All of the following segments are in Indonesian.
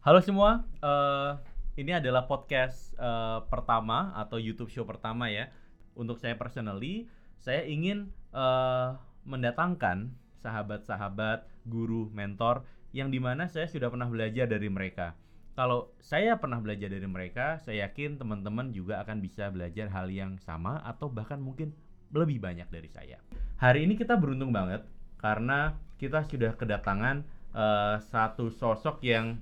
Halo semua, eh, ini adalah podcast eh, pertama atau YouTube show pertama ya. Untuk saya personally, saya ingin eh, mendatangkan sahabat-sahabat, guru, mentor yang di mana saya sudah pernah belajar dari mereka. Kalau saya pernah belajar dari mereka, saya yakin teman-teman juga akan bisa belajar hal yang sama atau bahkan mungkin lebih banyak dari saya. Hari ini kita beruntung banget karena kita sudah kedatangan eh, satu sosok yang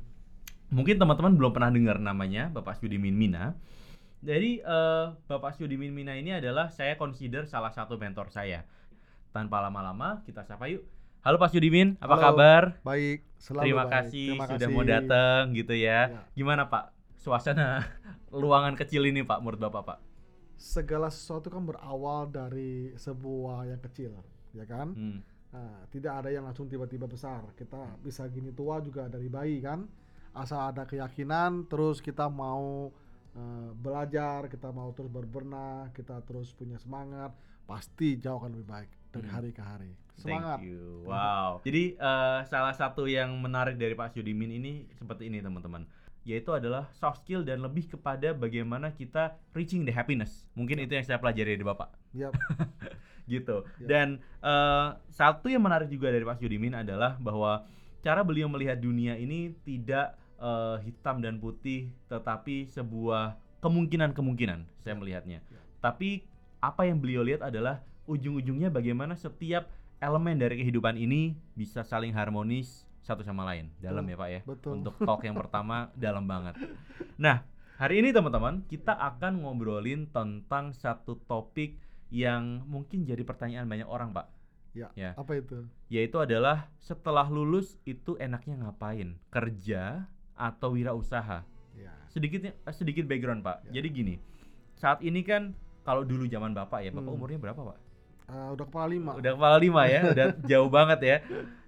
mungkin teman-teman belum pernah dengar namanya Bapak Sudimin Mina. Jadi eh, Bapak Sudimin Mina ini adalah saya consider salah satu mentor saya. Tanpa lama-lama kita sapa yuk. Halo Pak Sudimin, apa Halo, kabar? Baik, selalu Terima baik. kasih Terima sudah kasih. mau datang gitu ya. Ya. Gimana Pak? Suasana ruangan kecil ini Pak menurut Bapak Pak? Segala sesuatu kan berawal dari sebuah yang kecil, ya kan? Hmm. Nah, tidak ada yang langsung tiba-tiba besar. Kita bisa gini tua juga dari bayi kan? Asal ada keyakinan, terus kita mau eh, belajar, kita mau terus berbenah, kita terus punya semangat, pasti jauh akan lebih baik dari Hmm. hari ke hari. Semangat. Thank you. Wow. Jadi eh, salah satu yang menarik dari Pak Sudimin ini seperti ini teman-teman, yaitu adalah soft skill dan lebih kepada bagaimana kita reaching the happiness. Mungkin itu yang saya pelajari dari Bapak. Ya, Gitu. Ya. Dan eh, satu yang menarik juga dari Pak Sudimin adalah bahwa cara beliau melihat dunia ini tidak eh, hitam dan putih, tetapi sebuah kemungkinan-kemungkinan saya melihatnya. Ya. Tapi apa yang beliau lihat adalah ujung-ujungnya bagaimana setiap elemen dari kehidupan ini bisa saling harmonis satu sama lain. Dalam Betul, ya Pak ya. betul. Untuk talk yang pertama dalam banget. Nah, hari ini teman-teman kita akan ngobrolin tentang satu topik yang mungkin jadi pertanyaan banyak orang Pak. Ya. Ya. Apa itu? Yaitu adalah setelah lulus itu enaknya ngapain? Kerja atau wirausaha? Ya. Sedikit eh, sedikit background Pak. Ya. Jadi gini, saat ini kan kalau dulu zaman Bapak ya, Bapak Hmm. umurnya berapa Pak? Eh, udah kepala lima. Udah kepala lima ya, udah jauh banget ya.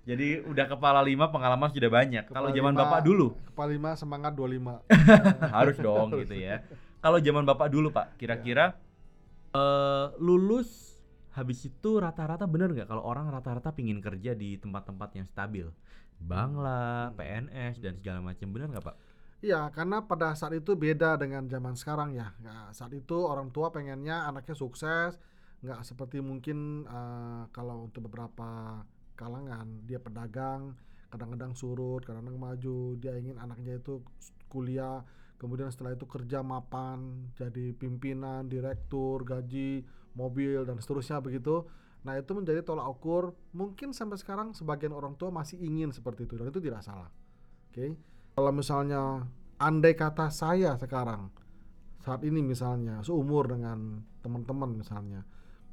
Jadi udah kepala lima pengalaman sudah banyak. Kalau zaman lima- Bapak dulu Kepala lima semangat 25. harus dong gitu ya. Kalau zaman Bapak dulu Pak, kira-kira eh, lulus habis itu rata-rata bener nggak kalau orang rata-rata pingin kerja di tempat-tempat yang stabil, bank lah, Hmm. PNS dan segala macam bener nggak Pak? Iya, karena pada saat itu beda dengan zaman sekarang ya. Nah, saat itu orang tua pengennya anaknya sukses, nggak seperti mungkin eh, kalau untuk beberapa kalangan dia pedagang, kadang-kadang surut, kadang-kadang maju. Dia ingin anaknya itu kuliah, kemudian setelah itu kerja mapan, jadi pimpinan, direktur, gaji, mobil dan seterusnya begitu. Nah, itu menjadi tolak ukur. Mungkin sampai sekarang sebagian orang tua masih ingin seperti itu dan itu tidak salah. Oke. Kalau misalnya andai kata saya sekarang saat ini misalnya seumur dengan teman-teman misalnya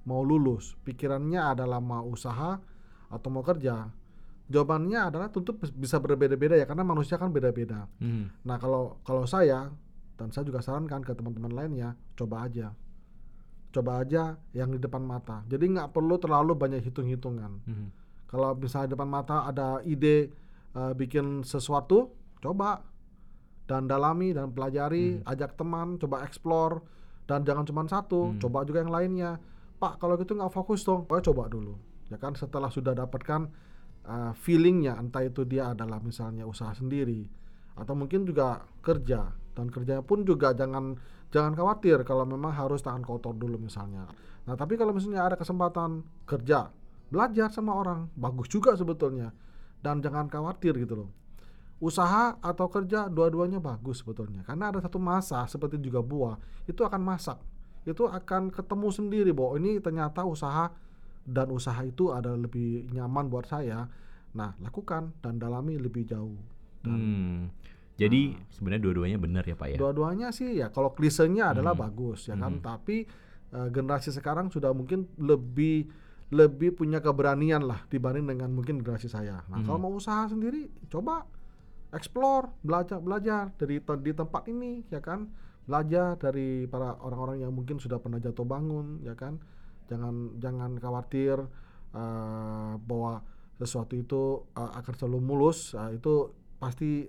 mau lulus, pikirannya adalah mau usaha atau mau kerja. Jawabannya adalah tentu bisa berbeda-beda ya karena manusia kan beda-beda. Hmm. Nah, kalau kalau saya dan saya juga sarankan ke teman-teman lainnya, coba aja. Coba aja yang di depan mata. Jadi nggak perlu terlalu banyak hitung-hitungan. Hmm. Kalau misalnya di depan mata ada ide eh, bikin sesuatu, coba dan dalami dan pelajari, ajak teman, coba explore dan jangan cuma satu, Hmm. coba juga yang lainnya. Pak, kalau gitu nggak fokus dong, pokoknya coba dulu. Ya kan setelah sudah dapatkan eh, feelingnya, entah itu dia adalah misalnya usaha sendiri atau mungkin juga kerja dan kerjanya pun juga jangan jangan khawatir kalau memang harus tangan kotor dulu misalnya. Nah tapi kalau misalnya ada kesempatan kerja, belajar sama orang, bagus juga sebetulnya. Dan jangan khawatir gitu loh. Usaha atau kerja dua-duanya bagus sebetulnya. Karena ada satu masa seperti juga buah, itu akan masak. Itu akan ketemu sendiri bahwa ini ternyata usaha dan usaha itu ada lebih nyaman buat saya. Nah, lakukan dan dalami lebih jauh. Dan Hmm. Jadi Nah. sebenarnya dua-duanya benar ya Pak ya. dua-duanya sih ya kalau klisenya adalah Hmm. bagus ya kan Hmm. tapi eh, generasi sekarang sudah mungkin lebih lebih punya keberanian lah dibanding dengan mungkin generasi saya nah Hmm. kalau mau usaha sendiri coba explore belajar belajar dari te- di tempat ini ya kan belajar dari para orang-orang yang mungkin sudah pernah jatuh bangun ya kan jangan jangan khawatir eh, bahwa sesuatu itu eh, akan selalu mulus eh, itu pasti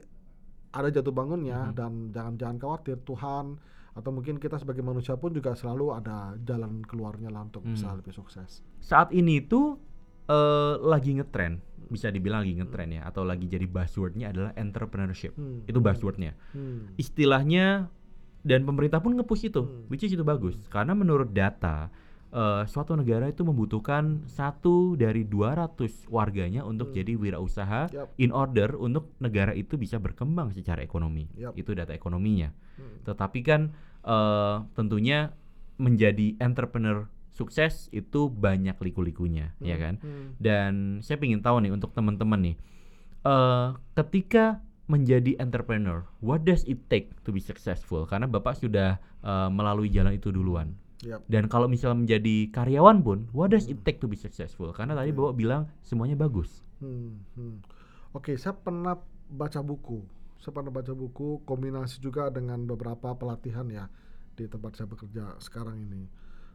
ada jatuh bangunnya Mhm. dan jangan jangan khawatir Tuhan atau mungkin kita sebagai manusia pun juga selalu ada jalan keluarnya lah untuk bisa Hmm. lebih sukses. Saat ini tuh eh, lagi ngetren, bisa dibilang lagi ngetren ya, atau lagi jadi buzzwordnya adalah entrepreneurship. Hmm. Itu buzzwordnya. Hmm. Istilahnya dan pemerintah pun nge-push itu, Hmm. which is itu bagus. Karena menurut data eh, suatu negara itu membutuhkan satu dari 200 warganya untuk Hmm. jadi wirausaha Yap. in order untuk negara itu bisa berkembang secara ekonomi. Yap. Itu data ekonominya. Hmm. Tetapi kan eh, tentunya menjadi entrepreneur sukses itu banyak liku-likunya, ya kan? Hmm. Dan saya ingin tahu nih untuk teman-teman nih, eh ketika menjadi entrepreneur, what does it take to be successful? Karena bapak sudah eh, melalui jalan itu duluan. Yap. Dan kalau misalnya menjadi karyawan pun, what does it take to be successful? Karena tadi bapak bilang semuanya bagus. Hmm, hmm. Oke, saya pernah baca buku. Saya pernah baca buku kombinasi juga dengan beberapa pelatihan ya di tempat saya bekerja sekarang ini.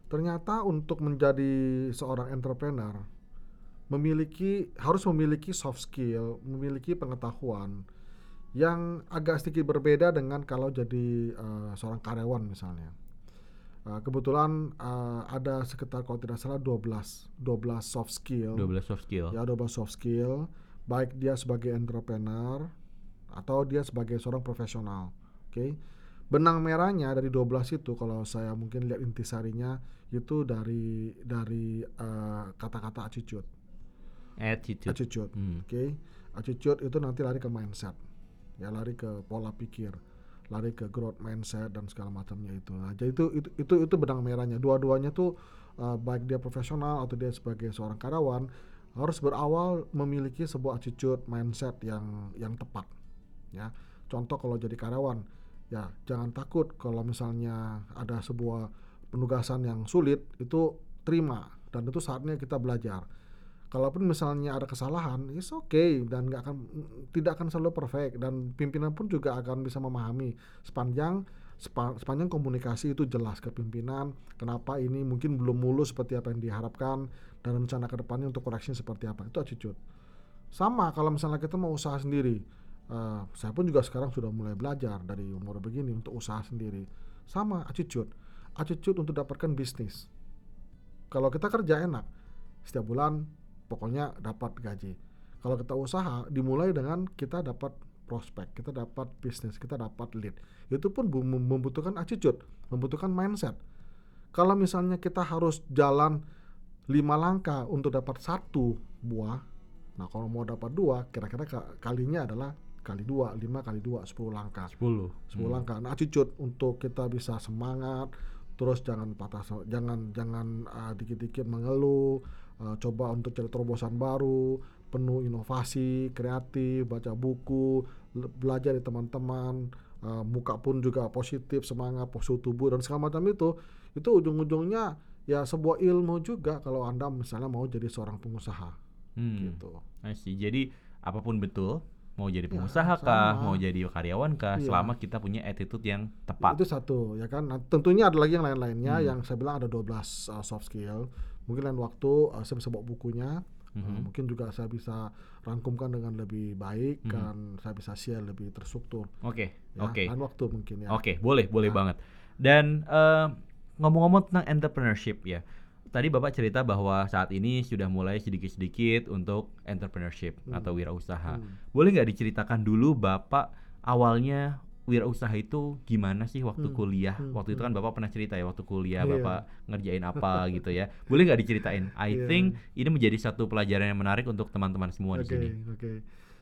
Ternyata untuk menjadi seorang entrepreneur memiliki harus memiliki soft skill, memiliki pengetahuan yang agak sedikit berbeda dengan kalau jadi eh, seorang karyawan misalnya. Eh, kebetulan eh, ada sekitar kalau tidak salah 12 12 soft skill 12 soft skill. ya double soft skill baik dia sebagai entrepreneur atau dia sebagai seorang profesional oke benang merahnya dari 12 itu kalau saya mungkin lihat intisarinya itu dari dari eh, kata-kata attitude Attitude. attitude Hmm. oke attitude itu nanti lari ke mindset ya lari ke pola pikir lari ke growth mindset dan segala macamnya itu. Nah jadi itu itu itu, itu benang merahnya. Dua-duanya tuh uh, baik dia profesional atau dia sebagai seorang karyawan harus berawal memiliki sebuah attitude mindset yang yang tepat ya. Contoh kalau jadi karyawan ya jangan takut kalau misalnya ada sebuah penugasan yang sulit itu terima. Dan itu saatnya kita belajar kalaupun misalnya ada kesalahan, it's okay dan nggak akan tidak akan selalu perfect dan pimpinan pun juga akan bisa memahami sepanjang sepa- sepanjang komunikasi itu jelas ke pimpinan kenapa ini mungkin belum mulus seperti apa yang diharapkan dan rencana ke depannya untuk koreksi seperti apa. Itu attitude. Sama kalau misalnya kita mau usaha sendiri eh, saya pun juga sekarang sudah mulai belajar dari umur begini untuk usaha sendiri. Sama attitude. Attitude untuk dapatkan bisnis. Kalau kita kerja enak setiap bulan pokoknya dapat gaji. Kalau kita usaha dimulai dengan kita dapat prospek, kita dapat bisnis, kita dapat lead. Itu pun bu- mem- membutuhkan attitude, membutuhkan mindset. Kalau misalnya kita harus jalan lima langkah untuk dapat satu buah, nah kalau mau dapat dua, kira-kira ka- kalinya adalah kali dua, lima kali dua, sepuluh langkah. 10. 10 langkah. Nah, attitude untuk kita bisa semangat, terus jangan patah, jangan jangan uh, dikit-dikit mengeluh, uh, coba untuk cari terobosan baru, penuh inovasi, kreatif, baca buku, belajar dari teman-teman, uh, muka pun juga positif, semangat, postur tubuh dan segala macam itu, itu ujung-ujungnya ya sebuah ilmu juga kalau anda misalnya mau jadi seorang pengusaha, Hmm. gitu. I see. Jadi apa pun betul, mau jadi Ya, pengusaha kah, sama. mau jadi karyawan kah, Iya. selama kita punya attitude yang tepat. Itu satu ya kan. Nah, tentunya ada lagi yang lain-lainnya Hmm. yang saya bilang ada 12 uh, soft skill. Mungkin lain waktu uh, saya bisa bawa bukunya. Uh, Mhm. mungkin juga saya bisa rangkumkan dengan lebih baik Mhm. dan saya bisa share lebih terstruktur. Oke, Ya, oke. Lain waktu mungkin ya. Oke, boleh, boleh Ya. banget. Dan eh, ngomong-ngomong tentang entrepreneurship ya. Tadi Bapak cerita bahwa saat ini sudah mulai sedikit-sedikit untuk entrepreneurship Hmm. atau wirausaha. Hmm. Boleh nggak diceritakan dulu Bapak awalnya wirausaha itu gimana sih waktu Hmm, kuliah? hmm, Waktu itu kan Bapak pernah cerita ya waktu kuliah Iya. Bapak ngerjain apa gitu ya. Boleh nggak diceritain? I Iya. think ini menjadi satu pelajaran yang menarik untuk teman-teman semua di Oke, sini. oke.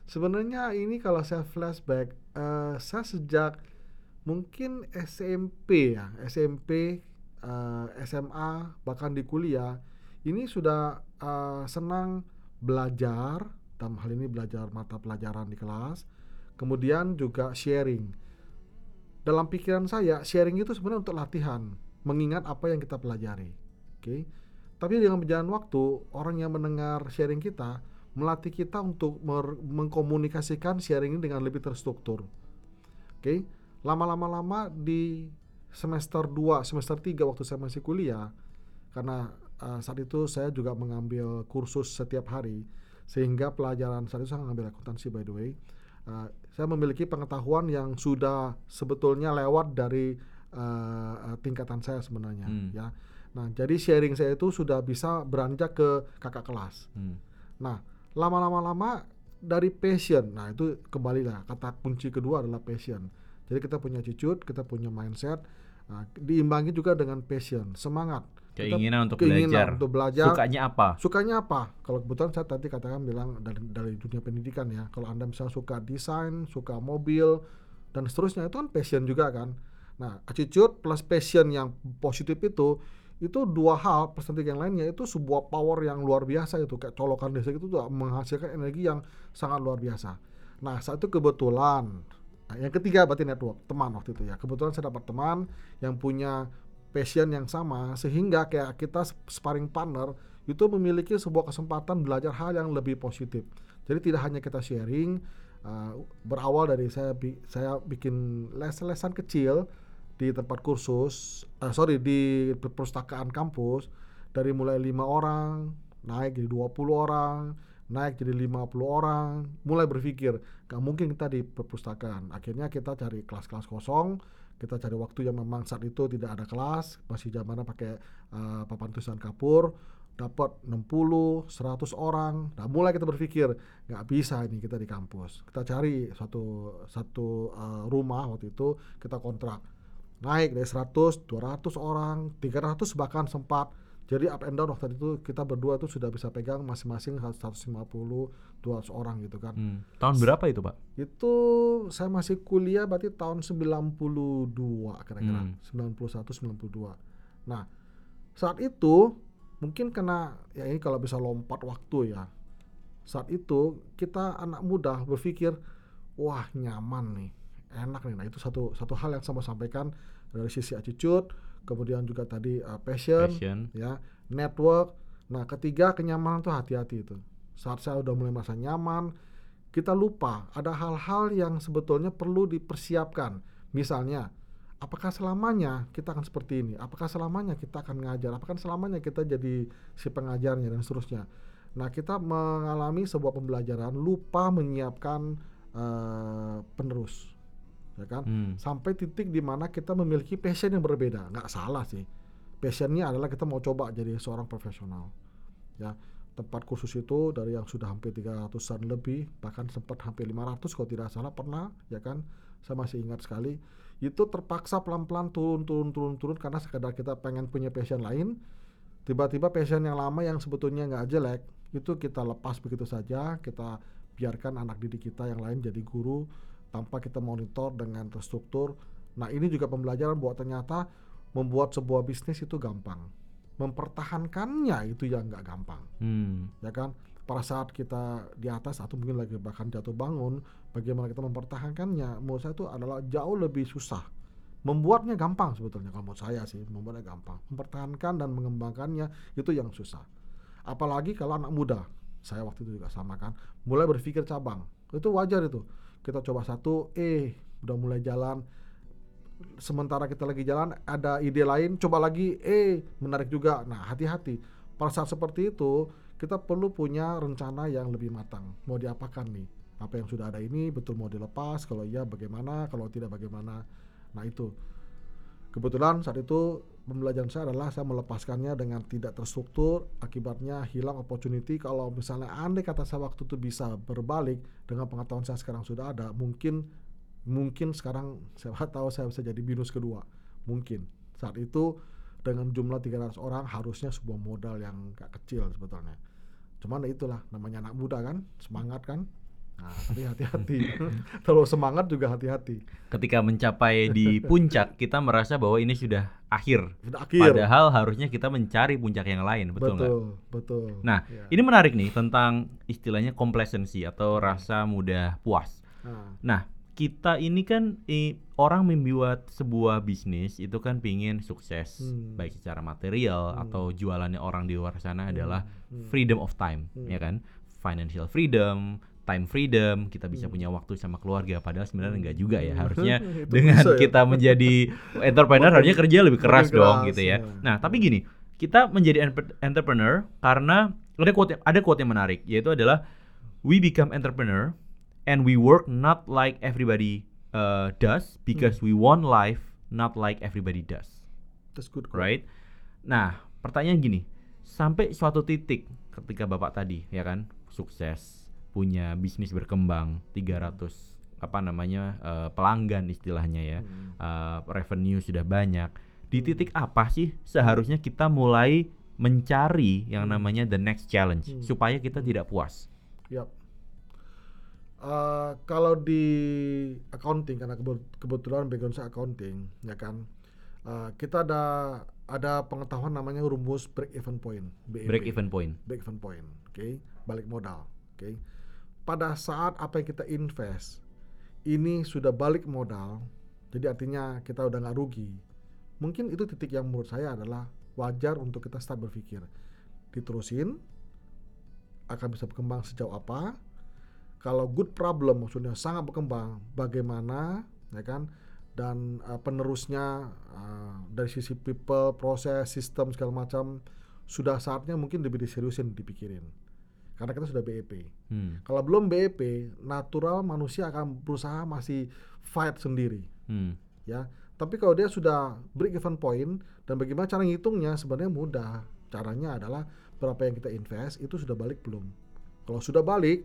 Sebenarnya ini kalau saya flashback, eh, saya sejak mungkin SMP ya, SMP, eh, SMA, bahkan di kuliah, ini sudah eh, senang belajar, dalam hal ini belajar mata pelajaran di kelas, kemudian juga sharing. Dalam pikiran saya, sharing itu sebenarnya untuk latihan, mengingat apa yang kita pelajari. Oke. Tapi dengan berjalan waktu, orang yang mendengar sharing kita melatih kita untuk mengkomunikasikan sharing ini dengan lebih terstruktur. Oke. Lama-lama lama di semester 2, semester 3 waktu saya masih kuliah karena uh, saat itu saya juga mengambil kursus setiap hari sehingga pelajaran saat itu saya mengambil akuntansi by the way. Uh, saya memiliki pengetahuan yang sudah sebetulnya lewat dari uh, tingkatan saya sebenarnya Hmm. ya. Nah, jadi sharing saya itu sudah bisa beranjak ke kakak kelas. Hmm. Nah, lama-lama lama dari passion. Nah, itu kembali lah kata kunci kedua adalah passion. Jadi kita punya attitude, kita punya mindset, nah, diimbangi juga dengan passion, semangat. Kita- Keinginan untuk keinginan belajar. untuk belajar. Sukanya apa? Sukanya apa? Kalau kebetulan saya tadi katakan bilang dari dari dunia pendidikan ya. Kalau anda misalnya suka desain, suka mobil dan seterusnya itu kan passion juga kan. Nah, attitude plus passion yang positif itu itu dua hal plus nanti yang lainnya itu sebuah power yang luar biasa itu kayak colokan listrik itu tuh menghasilkan energi yang sangat luar biasa. Nah, saat itu kebetulan nah, yang ketiga berarti network teman waktu itu ya. Kebetulan saya dapat teman yang punya passion yang sama sehingga kayak kita sparring partner itu memiliki sebuah kesempatan belajar hal yang lebih positif. Jadi tidak hanya kita sharing uh, berawal dari saya bi- saya bikin les-lesan kecil di tempat kursus, eh, sorry di perpustakaan kampus dari mulai lima orang naik jadi 20 orang, naik jadi 50 orang, mulai berpikir gak mungkin kita di perpustakaan. Akhirnya kita cari kelas-kelas kosong, kita cari waktu yang memang saat itu tidak ada kelas, masih zamannya pakai uh, papan tulisan kapur, dapat 60, 100 orang. Nah, mulai kita berpikir nggak bisa ini kita di kampus. Kita cari satu satu uh, rumah waktu itu kita kontrak naik dari 100, 200 orang, 300 bahkan sempat. Jadi up and down waktu itu kita berdua tuh sudah bisa pegang masing-masing 150, 200 orang gitu kan. Hmm. Tahun berapa itu, Pak? Itu saya masih kuliah berarti tahun 92 kira-kira. Hmm. 91 92. Nah, saat itu mungkin kena ya ini kalau bisa lompat waktu ya. Saat itu kita anak muda berpikir wah nyaman nih, enak nih. Nah, itu satu satu hal yang sama sampaikan dari sisi attitude, kemudian juga tadi uh, passion, Passion. ya, network. Nah, ketiga kenyamanan tuh hati-hati itu. Saat saya udah mulai merasa nyaman, kita lupa ada hal-hal yang sebetulnya perlu dipersiapkan. Misalnya, apakah selamanya kita akan seperti ini? Apakah selamanya kita akan ngajar? Apakah selamanya kita jadi si pengajarnya dan seterusnya? Nah, kita mengalami sebuah pembelajaran lupa menyiapkan eh, penerus, ya kan? Hmm. Sampai titik di mana kita memiliki passion yang berbeda. Nggak salah sih. Passionnya adalah kita mau coba jadi seorang profesional. Ya, tempat kursus itu dari yang sudah hampir 300-an lebih, bahkan sempat hampir 500 kalau tidak salah pernah, ya kan? Saya masih ingat sekali. Itu terpaksa pelan-pelan turun turun turun turun karena sekadar kita pengen punya passion lain. Tiba-tiba passion yang lama yang sebetulnya nggak jelek, itu kita lepas begitu saja, kita biarkan anak didik kita yang lain jadi guru tanpa kita monitor dengan terstruktur. Nah, ini juga pembelajaran bahwa ternyata membuat sebuah bisnis itu gampang. Mempertahankannya itu yang nggak gampang, Hmm. ya kan? Pada saat kita di atas atau mungkin lagi bahkan jatuh bangun, bagaimana kita mempertahankannya, menurut saya itu adalah jauh lebih susah. Membuatnya gampang sebetulnya kalau menurut saya sih, membuatnya gampang. Mempertahankan dan mengembangkannya itu yang susah. Apalagi kalau anak muda, saya waktu itu juga sama kan, mulai berpikir cabang. Itu wajar itu. Kita coba satu, eh udah mulai jalan. Sementara kita lagi jalan ada ide lain, coba lagi, eh menarik juga. Nah hati-hati. Pada saat seperti itu kita perlu punya rencana yang lebih matang. Mau diapakan nih? Apa yang sudah ada ini betul mau dilepas? Kalau iya bagaimana? Kalau tidak bagaimana? Nah itu. Kebetulan saat itu pembelajaran saya adalah saya melepaskannya dengan tidak terstruktur, akibatnya hilang opportunity. Kalau misalnya andai kata saya waktu itu bisa berbalik dengan pengetahuan saya sekarang sudah ada, mungkin mungkin sekarang saya tahu saya bisa jadi binus kedua. Mungkin saat itu dengan jumlah 300 orang harusnya sebuah modal yang gak kecil sebetulnya. Cuman itulah namanya anak muda kan, semangat kan. Nah, tapi hati-hati. Terlalu semangat juga hati-hati. Ketika mencapai di puncak, kita merasa bahwa ini sudah akhir. Sudah akhir. Padahal harusnya kita mencari puncak yang lain, betul nggak? betul, betul. Nah, Ya. ini menarik nih tentang istilahnya complacency atau rasa mudah puas. Nah, Nah, kita ini kan i- orang membuat sebuah bisnis itu kan pingin sukses Hmm. baik secara material Hmm. atau jualannya orang di luar sana adalah hmm. freedom of time, Hmm. ya kan? Financial freedom, time freedom, kita bisa Hmm. punya waktu sama keluarga padahal sebenarnya enggak juga ya. Hmm. Harusnya dengan bisa ya. kita menjadi entrepreneur harusnya kerja lebih keras makin dong keras, gitu ya. ya. Nah, tapi gini, kita menjadi entre- entrepreneur karena ada quote ada quote yang menarik yaitu adalah we become entrepreneur and we work not like everybody uh, does because Hmm. we want life not like everybody does that's good. quote. right? Nah, pertanyaan gini, sampai suatu titik ketika bapak tadi, ya kan, sukses, punya bisnis berkembang, 300 apa namanya eh, pelanggan istilahnya ya, Hmm. eh, revenue sudah banyak. Di titik apa sih seharusnya kita mulai mencari yang namanya the next challenge Hmm. supaya kita tidak puas? Yap. Eh, kalau di accounting karena kebe- kebetulan background saya accounting, ya kan, eh, kita ada ada pengetahuan namanya rumus break even point, BEP. Break even point. break even point, oke, balik modal, oke. Pada saat apa yang kita invest ini sudah balik modal, jadi artinya kita udah nggak rugi. Mungkin itu titik yang menurut saya adalah wajar untuk kita start berpikir, diterusin, akan bisa berkembang sejauh apa. Kalau good problem maksudnya sangat berkembang, bagaimana, ya kan? Dan uh, penerusnya uh, dari sisi people, proses, sistem segala macam sudah saatnya mungkin lebih diseriusin dipikirin. Karena kita sudah BEP. Hmm. Kalau belum BEP, natural manusia akan berusaha masih fight sendiri, Hmm. ya. Tapi kalau dia sudah break even point dan bagaimana cara ngitungnya sebenarnya mudah. Caranya adalah berapa yang kita invest itu sudah balik belum. Kalau sudah balik,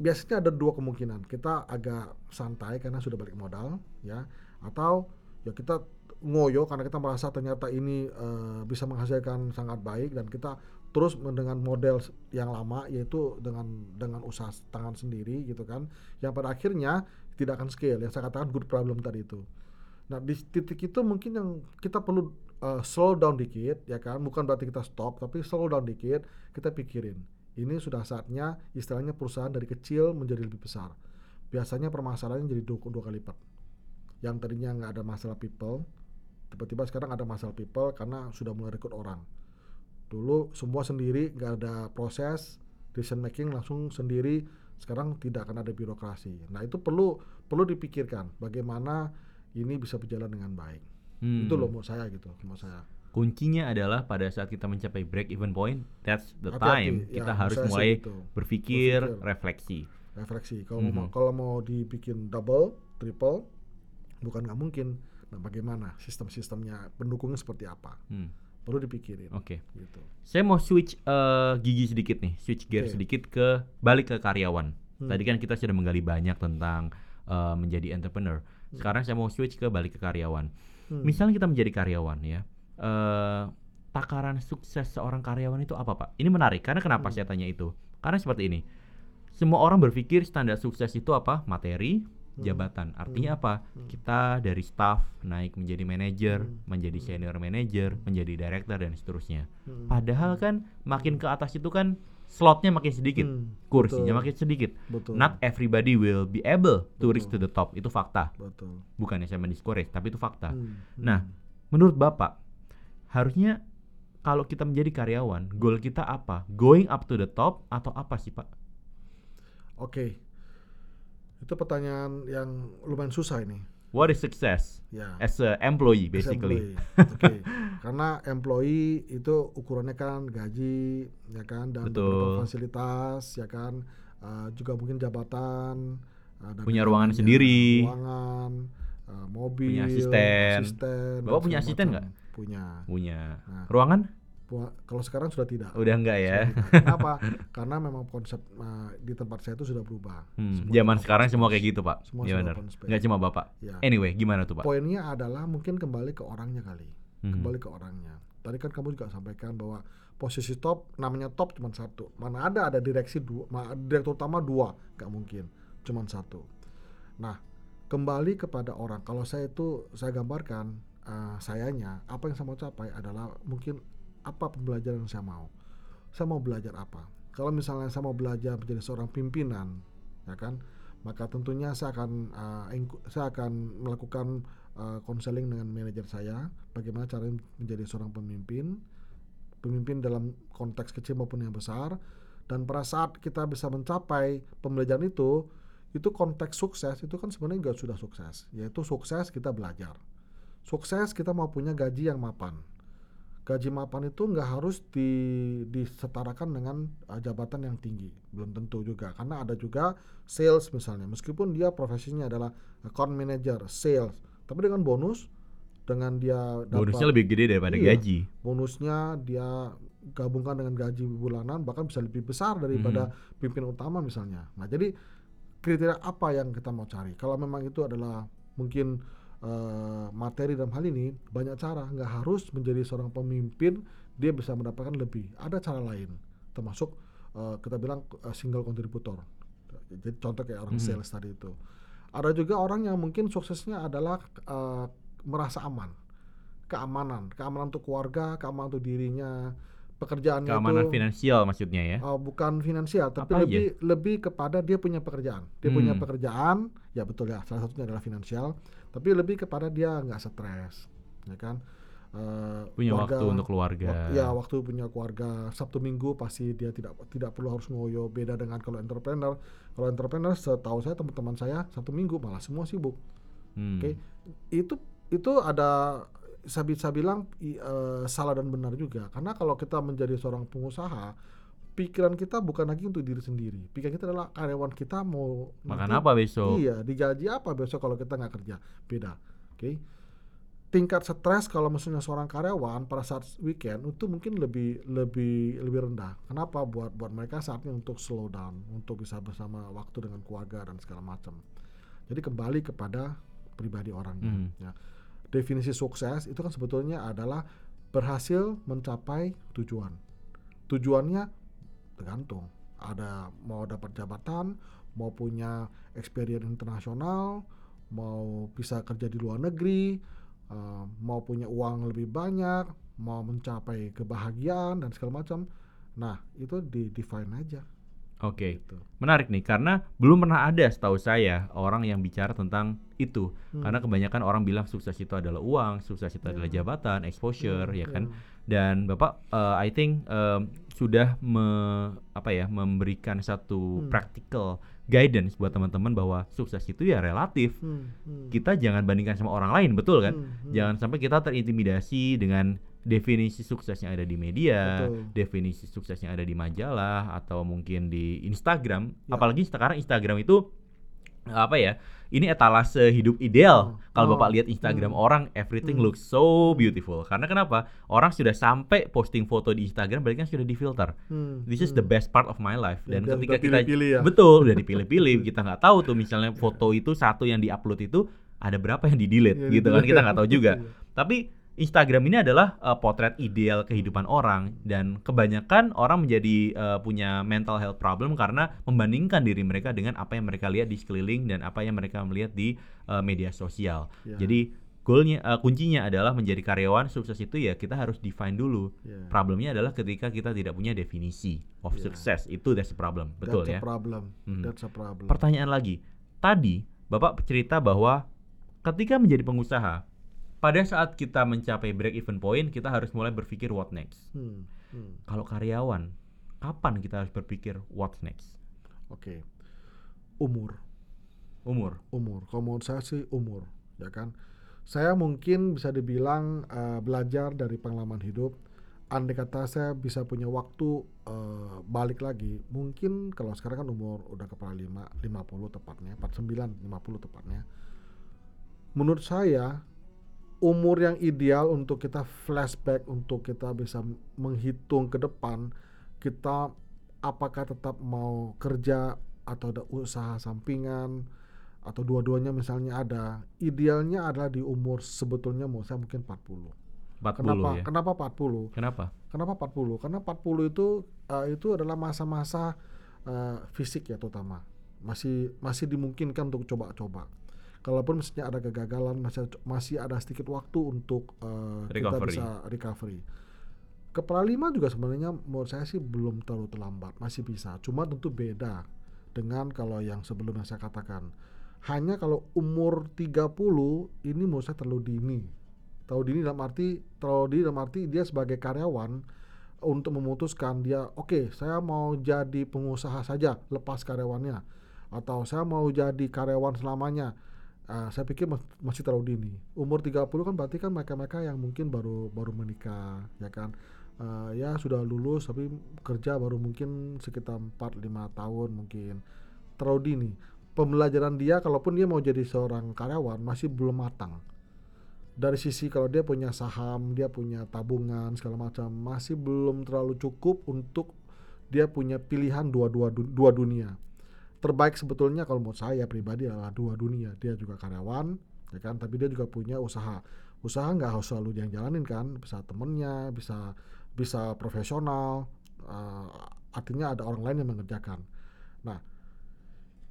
biasanya ada dua kemungkinan. Kita agak santai karena sudah balik modal, ya, atau ya kita ngoyo karena kita merasa ternyata ini eh, bisa menghasilkan sangat baik dan kita terus dengan model yang lama yaitu dengan dengan usaha tangan sendiri gitu kan yang pada akhirnya tidak akan scale. Yang saya katakan good problem tadi itu. Nah di titik itu mungkin yang kita perlu eh, slow down dikit ya kan? Bukan berarti kita stop tapi slow down dikit kita pikirin. Ini sudah saatnya istilahnya perusahaan dari kecil menjadi lebih besar. Biasanya permasalahannya jadi dua, dua kali lipat. Yang tadinya nggak ada masalah people tiba-tiba sekarang ada masalah people karena sudah mulai rekrut orang dulu semua sendiri nggak ada proses decision making langsung sendiri sekarang tidak akan ada birokrasi nah itu perlu perlu dipikirkan bagaimana ini bisa berjalan dengan baik Hmm. itu loh menurut saya gitu menurut saya Kuncinya adalah pada saat kita mencapai break even point, that's the Hati-hati, time ya, kita harus mulai gitu. berpikir, Berpikir. refleksi. refleksi kalau Mhm. mau kalau mau dibikin double triple bukan nggak mungkin nah bagaimana sistem-sistemnya pendukungnya seperti apa Hmm. perlu dipikirin Oke. gitu Saya mau switch eh, gigi sedikit nih, switch gear Oke. sedikit ke balik ke karyawan. Hmm. Tadi kan kita sudah menggali banyak tentang eh, menjadi entrepreneur. Sekarang saya mau switch ke balik ke karyawan. Hmm. Misalnya kita menjadi karyawan ya, eh, takaran sukses seorang karyawan itu apa pak? Ini menarik karena kenapa Hmm. saya tanya itu? Karena seperti ini, semua orang berpikir standar sukses itu apa? Materi, Hmm. Jabatan. Artinya Hmm. apa? Hmm. Kita dari staff naik menjadi manajer, Hmm. menjadi senior manager, menjadi director dan seterusnya. Hmm. Padahal kan makin ke atas itu kan slotnya makin sedikit, Hmm, kursinya betul. makin sedikit. betul Not everybody will be able to reach to the top. Itu fakta. betul Bukannya saya mendiscourage, tapi itu fakta. Hmm, Nah, hmm. Menurut Bapak, harusnya kalau kita menjadi karyawan, goal kita apa? Going up to the top atau apa sih, Pak? Oke, itu pertanyaan yang lumayan susah ini. What is success Ya, as a employee as basically? Oke, karena employee itu ukurannya kan gaji, ya kan, dan beberapa fasilitas, ya kan, eh, juga mungkin jabatan, dan Punya ruangan lainnya, sendiri. ruangan, eh, mobil, Punya asisten. asisten, Bapak punya asisten nggak? Punya. Punya Nah. ruangan? Kalau sekarang sudah tidak. Udah enggak ya? Tidak. Kenapa? Karena memang konsep eh, di tempat saya itu sudah berubah. Hmm, Semua zaman sekarang semua kayak gitu, Pak. Semua sudah benar. open space. Nggak cuma Bapak. Ya. Anyway, gimana tuh, Pak? Poinnya adalah mungkin kembali ke orangnya kali. Mhm. Kembali ke orangnya. Tadi kan kamu juga sampaikan bahwa posisi top namanya top cuma satu. Mana ada ada direksi dua, direktur utama dua, nggak mungkin. Cuma satu. Nah, kembali kepada orang. Kalau saya itu saya gambarkan eh, sayanya apa yang saya mau capai adalah mungkin apa pembelajaran yang saya mau. Saya mau belajar apa? Kalau misalnya saya mau belajar menjadi seorang pimpinan, ya kan? Maka tentunya saya akan ing- saya akan melakukan eh, konseling dengan manajer saya bagaimana cara menjadi seorang pemimpin pemimpin dalam konteks kecil maupun yang besar dan pada saat kita bisa mencapai pembelajaran itu itu konteks sukses itu kan sebenarnya juga sudah sukses yaitu sukses kita belajar sukses kita mau punya gaji yang mapan gaji mapan itu nggak harus di, disetarakan dengan uh, jabatan yang tinggi belum tentu juga karena ada juga sales misalnya meskipun dia profesinya adalah account manager sales tapi dengan bonus dengan dia Bonusnya dapat lebih gede daripada Iya. gaji. bonusnya dia gabungkan dengan gaji bulanan bahkan bisa lebih besar daripada Mhm. pimpinan utama misalnya. Nah, jadi kriteria apa yang kita mau cari? Kalau memang itu adalah mungkin eh, materi dalam hal ini banyak cara, nggak harus menjadi seorang pemimpin dia bisa mendapatkan lebih. Ada cara lain, termasuk eh, kita bilang eh, single contributor. Jadi contoh kayak orang Mhm. sales tadi itu. Ada juga orang yang mungkin suksesnya adalah eh, merasa aman, keamanan, keamanan untuk keluarga, keamanan untuk dirinya, pekerjaannya Keamanan itu finansial maksudnya ya. uh, bukan finansial, tapi Apa aja? lebih lebih kepada dia punya pekerjaan. Dia punya Hmm. pekerjaan, ya betul ya. Salah satunya adalah finansial, tapi lebih kepada dia nggak stres, ya kan? Uh, Punya keluarga- waktu untuk keluarga. wak- ya waktu punya keluarga Sabtu Minggu pasti dia tidak tidak perlu harus ngoyo beda dengan kalau entrepreneur kalau entrepreneur setahu saya teman-teman saya Sabtu Minggu malah semua sibuk Hmm. Oke, itu itu ada saya bisa bilang eh, salah dan benar juga. Karena kalau kita menjadi seorang pengusaha pikiran kita bukan lagi untuk diri sendiri. Pikiran kita adalah karyawan kita mau Makan nanti- apa besok? iya digaji apa besok kalau kita nggak kerja. Beda oke? Tingkat stres kalau misalnya seorang karyawan pada saat weekend itu mungkin lebih lebih lebih rendah. Kenapa? Buat buat mereka saatnya untuk slow down untuk bisa bersama waktu dengan keluarga dan segala macam. Jadi kembali kepada pribadi orangnya Hmm. ya. Definisi sukses itu kan sebetulnya adalah berhasil mencapai tujuan. Tujuannya tergantung. Ada mau dapat jabatan mau punya experience internasional mau bisa kerja di luar negeri eh, mau punya uang lebih banyak mau mencapai kebahagiaan dan segala macam. Nah itu di define aja Oke. gitu Menarik nih karena belum pernah ada setahu saya orang yang bicara tentang itu. Hmm. Karena kebanyakan orang bilang sukses itu adalah uang, sukses itu Ya. adalah jabatan, exposure, Hmm, ya kan. ya. Dan Bapak eh, I think em, sudah me- apa ya memberikan satu Hmm. practical guidance buat teman-teman bahwa sukses itu ya relatif. Hmm, hmm. Kita jangan bandingkan sama orang lain, betul kan? Hmm, hmm. Jangan sampai kita terintimidasi dengan definisi sukses yang ada di media, Betul. definisi sukses yang ada di majalah atau mungkin di Instagram. Ya. Apalagi sekarang Instagram itu apa ya? Ini etalase hidup ideal. Oh. Kalau Oh. Bapak lihat Instagram Hmm. orang, everything Hmm. looks so beautiful. Karena kenapa? Orang sudah sampai posting foto di Instagram, berarti kan sudah difilter. Hmm, This is hmm. the best part of my life. Dan Dan ketika kita pilih-pilih ya. betul udah dipilih-pilih, kita nggak tahu tuh misalnya foto itu satu yang diupload itu ada berapa yang di delete Iya, gitu kan kita nggak tahu juga. Iya. Tapi Instagram ini adalah uh, potret ideal kehidupan orang dan kebanyakan orang menjadi uh, punya mental health problem karena membandingkan diri mereka dengan apa yang mereka lihat di sekeliling dan apa yang mereka melihat di uh, media sosial. Ya. Jadi goalnya uh, kuncinya adalah menjadi karyawan sukses itu ya kita harus define dulu. Ya. Problemnya adalah ketika kita tidak punya definisi of Ya. success itu that's the problem, betul That's ya. a problem. Mhm. That's a problem. Pertanyaan lagi, tadi Bapak cerita bahwa ketika menjadi pengusaha, pada saat kita mencapai break even point, kita harus mulai berpikir what next. Hmm, hmm. Kalau karyawan, kapan kita harus berpikir what's next? Oke. Umur. Umur. umur. Kalau menurut saya sih umur, ya kan. Saya mungkin bisa dibilang eh, belajar dari pengalaman hidup. Andai kata saya bisa punya waktu eh, balik lagi, mungkin kalau sekarang kan umur udah kepala 5, 50 tepatnya, 49, 50 tepatnya. Menurut saya umur yang ideal untuk kita flashback untuk kita bisa menghitung ke depan kita apakah tetap mau kerja atau ada usaha sampingan atau dua-duanya misalnya ada. Idealnya adalah di umur sebetulnya mau saya mungkin 40 40 kenapa? ya. kenapa 40 Kenapa? kenapa 40 karena 40 itu eh, itu adalah masa-masa eh, fisik ya terutama. Masih masih dimungkinkan untuk coba-coba kalaupun misalnya ada kegagalan masih masih ada sedikit waktu untuk eh, kita Recovery. bisa recovery. kepala lima juga sebenarnya menurut saya sih belum terlalu terlambat masih bisa. Cuma tentu beda dengan kalau yang sebelumnya saya katakan. Hanya kalau umur 30 ini menurut saya terlalu dini. Terlalu dini dalam arti terlalu dini dalam arti dia sebagai karyawan untuk memutuskan dia oke saya mau jadi pengusaha saja lepas karyawannya. Atau saya mau jadi karyawan selamanya Ah, saya pikir mas- masih terlalu dini umur 30 kan berarti kan mereka-mereka yang mungkin baru baru menikah ya kan? Ah, ya sudah lulus tapi kerja baru mungkin sekitar 4-5 tahun mungkin. Terlalu dini pembelajaran dia kalaupun dia mau jadi seorang karyawan masih belum matang. Dari sisi kalau dia punya saham, dia punya tabungan segala macam masih belum terlalu cukup untuk dia punya pilihan dua-dua du- dua dunia. Terbaik sebetulnya kalau menurut saya pribadi adalah dua dunia. Dia juga karyawan, ya kan, tapi dia juga punya usaha. Usaha nggak harus selalu dia yang jalanin kan, bisa temennya, bisa bisa profesional. eh, artinya ada orang lain yang mengerjakan. Nah,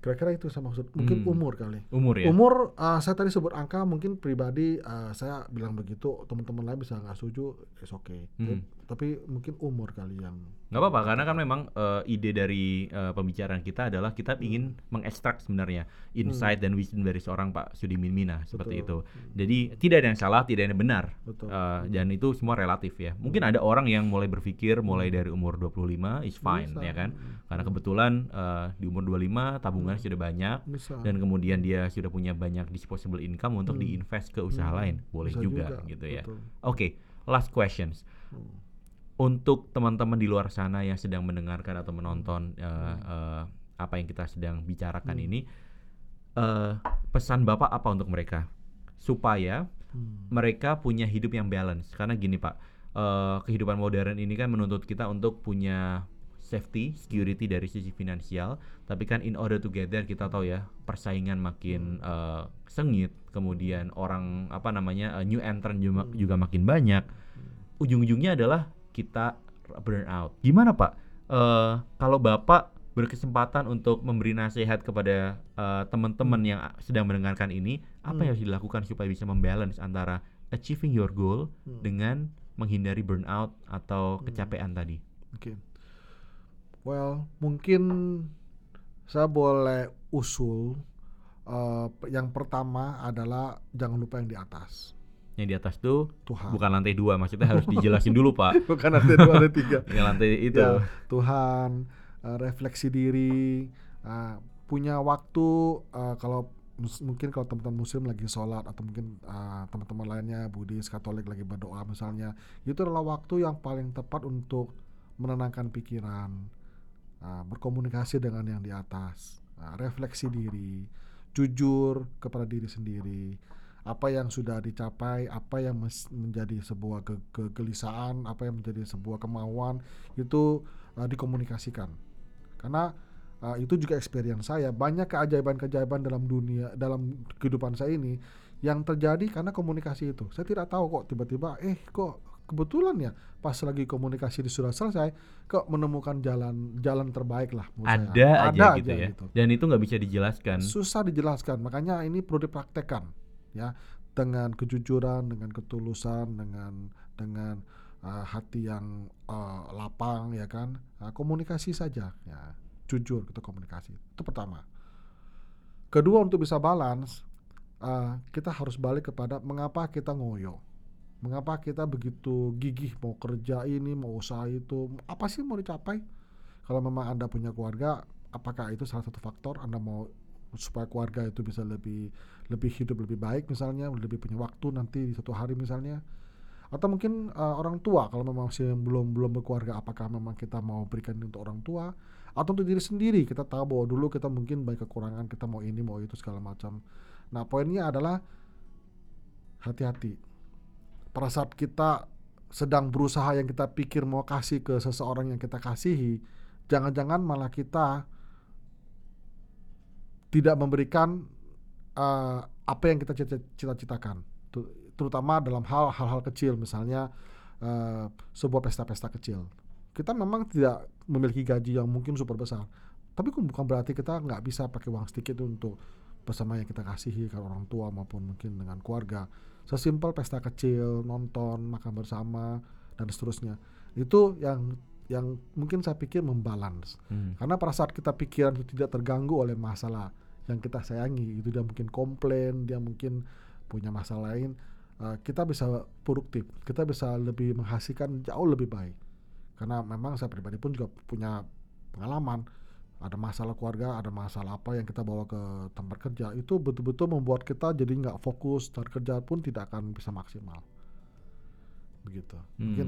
kira-kira itu saya maksud. Mungkin Hmm. umur kali. Umur ya. Umur uh, saya tadi sebut angka mungkin pribadi uh, saya bilang begitu teman-teman lain bisa nggak setuju is okay Hmm. Tapi mungkin umur kali yang nggak apa-apa karena kan memang eh, ide dari eh, pembicaraan kita adalah kita Hmm. ingin mengekstrak sebenarnya insight dan wisdom dari seorang Pak Sudimin Mina seperti Betul. itu. Jadi tidak ada yang salah, tidak ada yang benar. betul Eh, dan itu semua relatif ya. Mungkin ada orang yang mulai berpikir mulai dari umur 25 is fine Bisa. ya kan. Karena Hmm. kebetulan eh, di umur 25 tabungannya sudah banyak bisa dan kemudian dia sudah punya banyak disposable income untuk Hmm. diinvest ke usaha Hmm. lain. Boleh Bisa juga, gitu ya. Oke, last questions. Hmm. Untuk teman-teman di luar sana yang sedang mendengarkan atau menonton Hmm. eh, apa yang kita sedang bicarakan Hmm. ini, eh, pesan Bapak apa untuk mereka supaya Hmm. mereka punya hidup yang balance? Karena gini Pak, eh, kehidupan modern ini kan menuntut kita untuk punya safety, security dari sisi finansial, tapi kan in order together kita tahu ya persaingan makin eh, sengit, kemudian orang apa namanya eh, new entrant juga, Hmm. juga makin banyak. Ujung-ujungnya adalah kita burn out. Gimana Pak? Eh, kalau Bapak berkesempatan untuk memberi nasihat kepada eh, teman-teman yang sedang mendengarkan ini, apa yang Hmm. harus dilakukan supaya bisa membalance antara achieving your goal Hmm. dengan menghindari burnout atau Hmm. kecapean tadi? Oke. Well, mungkin saya boleh usul uh, yang pertama adalah jangan lupa yang di atas. Yang di atas tuh Tuhan. bukan lantai dua, maksudnya harus dijelasin dulu Pak. Bukan ada dua ada tiga. Yang lantai itu. Ya, Tuhan, uh, refleksi diri, uh, punya waktu uh, kalau mungkin kalau teman-teman muslim lagi sholat atau mungkin uh, teman-teman lainnya Buddhis, Katolik lagi berdoa misalnya, itu adalah waktu yang paling tepat untuk menenangkan pikiran, uh, berkomunikasi dengan yang di atas, uh, refleksi diri, jujur kepada diri sendiri, apa yang sudah dicapai, apa yang menjadi sebuah ke- kegelisahan, apa yang menjadi sebuah kemauan itu uh, dikomunikasikan. Karena uh, itu juga experience saya, banyak keajaiban-keajaiban dalam dunia dalam kehidupan saya ini yang terjadi karena komunikasi itu. Saya tidak tahu kok tiba-tiba eh kok kebetulan ya pas lagi komunikasi di sudah selesai kok menemukan jalan jalan terbaik lah saya. Ada aja Ada gitu aja ya. gitu Dan itu nggak bisa dijelaskan. susah dijelaskan makanya ini perlu dipraktekkan ya dengan kejujuran dengan ketulusan dengan dengan uh, hati yang uh, lapang ya kan? Uh, komunikasi saja ya. Jujur kita komunikasi. Itu pertama. Kedua untuk bisa balance uh, kita harus balik kepada mengapa kita ngoyo. Mengapa kita begitu gigih mau kerja ini mau usaha itu apa sih mau dicapai? Kalau memang anda punya keluarga apakah itu salah satu faktor? Anda mau supaya keluarga itu bisa lebih lebih hidup lebih baik misalnya lebih punya waktu nanti di satu hari misalnya. Atau mungkin uh, orang tua kalau memang masih belum belum berkeluarga apakah memang kita mau berikan untuk orang tua? Atau untuk diri sendiri kita tahu bahwa dulu kita mungkin banyak kekurangan kita mau ini mau itu segala macam. Nah poinnya adalah hati-hati. Pada saat kita sedang berusaha yang kita pikir mau kasih ke seseorang yang kita kasihi jangan-jangan malah kita tidak memberikan uh, apa yang kita cita- cita-citakan. Terutama dalam hal hal-hal kecil misalnya uh, sebuah pesta-pesta kecil. Kita memang tidak memiliki gaji yang mungkin super besar. Tapi kan bukan berarti kita nggak bisa pakai uang sedikit untuk bersama yang kita kasihi kan orang tua maupun mungkin dengan keluarga. Sesimpel pesta kecil nonton makan bersama dan seterusnya. Itu yang yang mungkin saya pikir membalance Hmm. karena pada saat kita pikiran itu tidak terganggu oleh masalah yang kita sayangi, itu dia mungkin komplain, dia mungkin punya masalah lain, uh, kita bisa produktif, kita bisa lebih menghasilkan jauh lebih baik. Karena memang saya pribadi pun juga punya pengalaman, ada masalah keluarga, ada masalah apa yang kita bawa ke tempat kerja, itu betul-betul membuat kita jadi nggak fokus dan kerja pun tidak akan bisa maksimal. Begitu. Hmm. Mungkin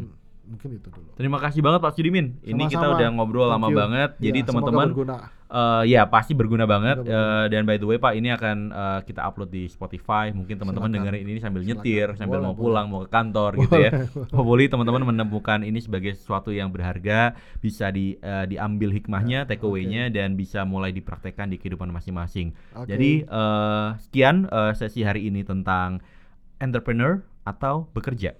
mungkin itu dulu Terima kasih banget Pak Sudimin. Ini kita Sama-sama. udah ngobrol Thank lama you. banget. Jadi Ya, semoga teman-teman berguna. eh ya pasti berguna banget. Berguna. Eh, dan by the way Pak, ini akan eh, kita upload di Spotify. Mungkin teman-teman dengerin ini sambil Silakan. nyetir, sambil Boleh, mau boleh. pulang, mau ke kantor gitu ya. Hopefully teman-teman menemukan ini sebagai sesuatu yang berharga, bisa di eh, diambil hikmahnya, take away-nya dan bisa mulai dipraktekkan di kehidupan masing-masing. Oke. Jadi eh, sekian eh, sesi hari ini tentang entrepreneur atau bekerja.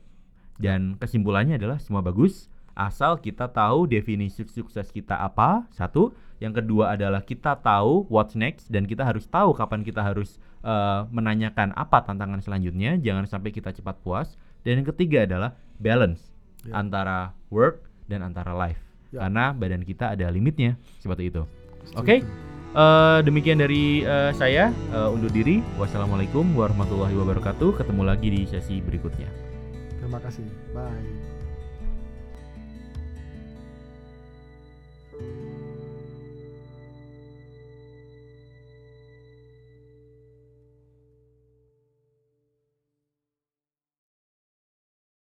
Dan kesimpulannya adalah semua bagus asal kita tahu definisi sukses kita apa. Satu, yang kedua adalah kita tahu what's next dan kita harus tahu kapan kita harus eh, menanyakan apa tantangan selanjutnya. Jangan sampai kita cepat puas. Dan yang ketiga adalah balance Ya. antara work dan antara life. Ya. Karena badan kita ada limitnya seperti itu. Oke. Eh, demikian dari eh, saya eh, undur diri. Wassalamualaikum warahmatullahi wabarakatuh. Ketemu lagi di sesi berikutnya. Terima kasih. Bye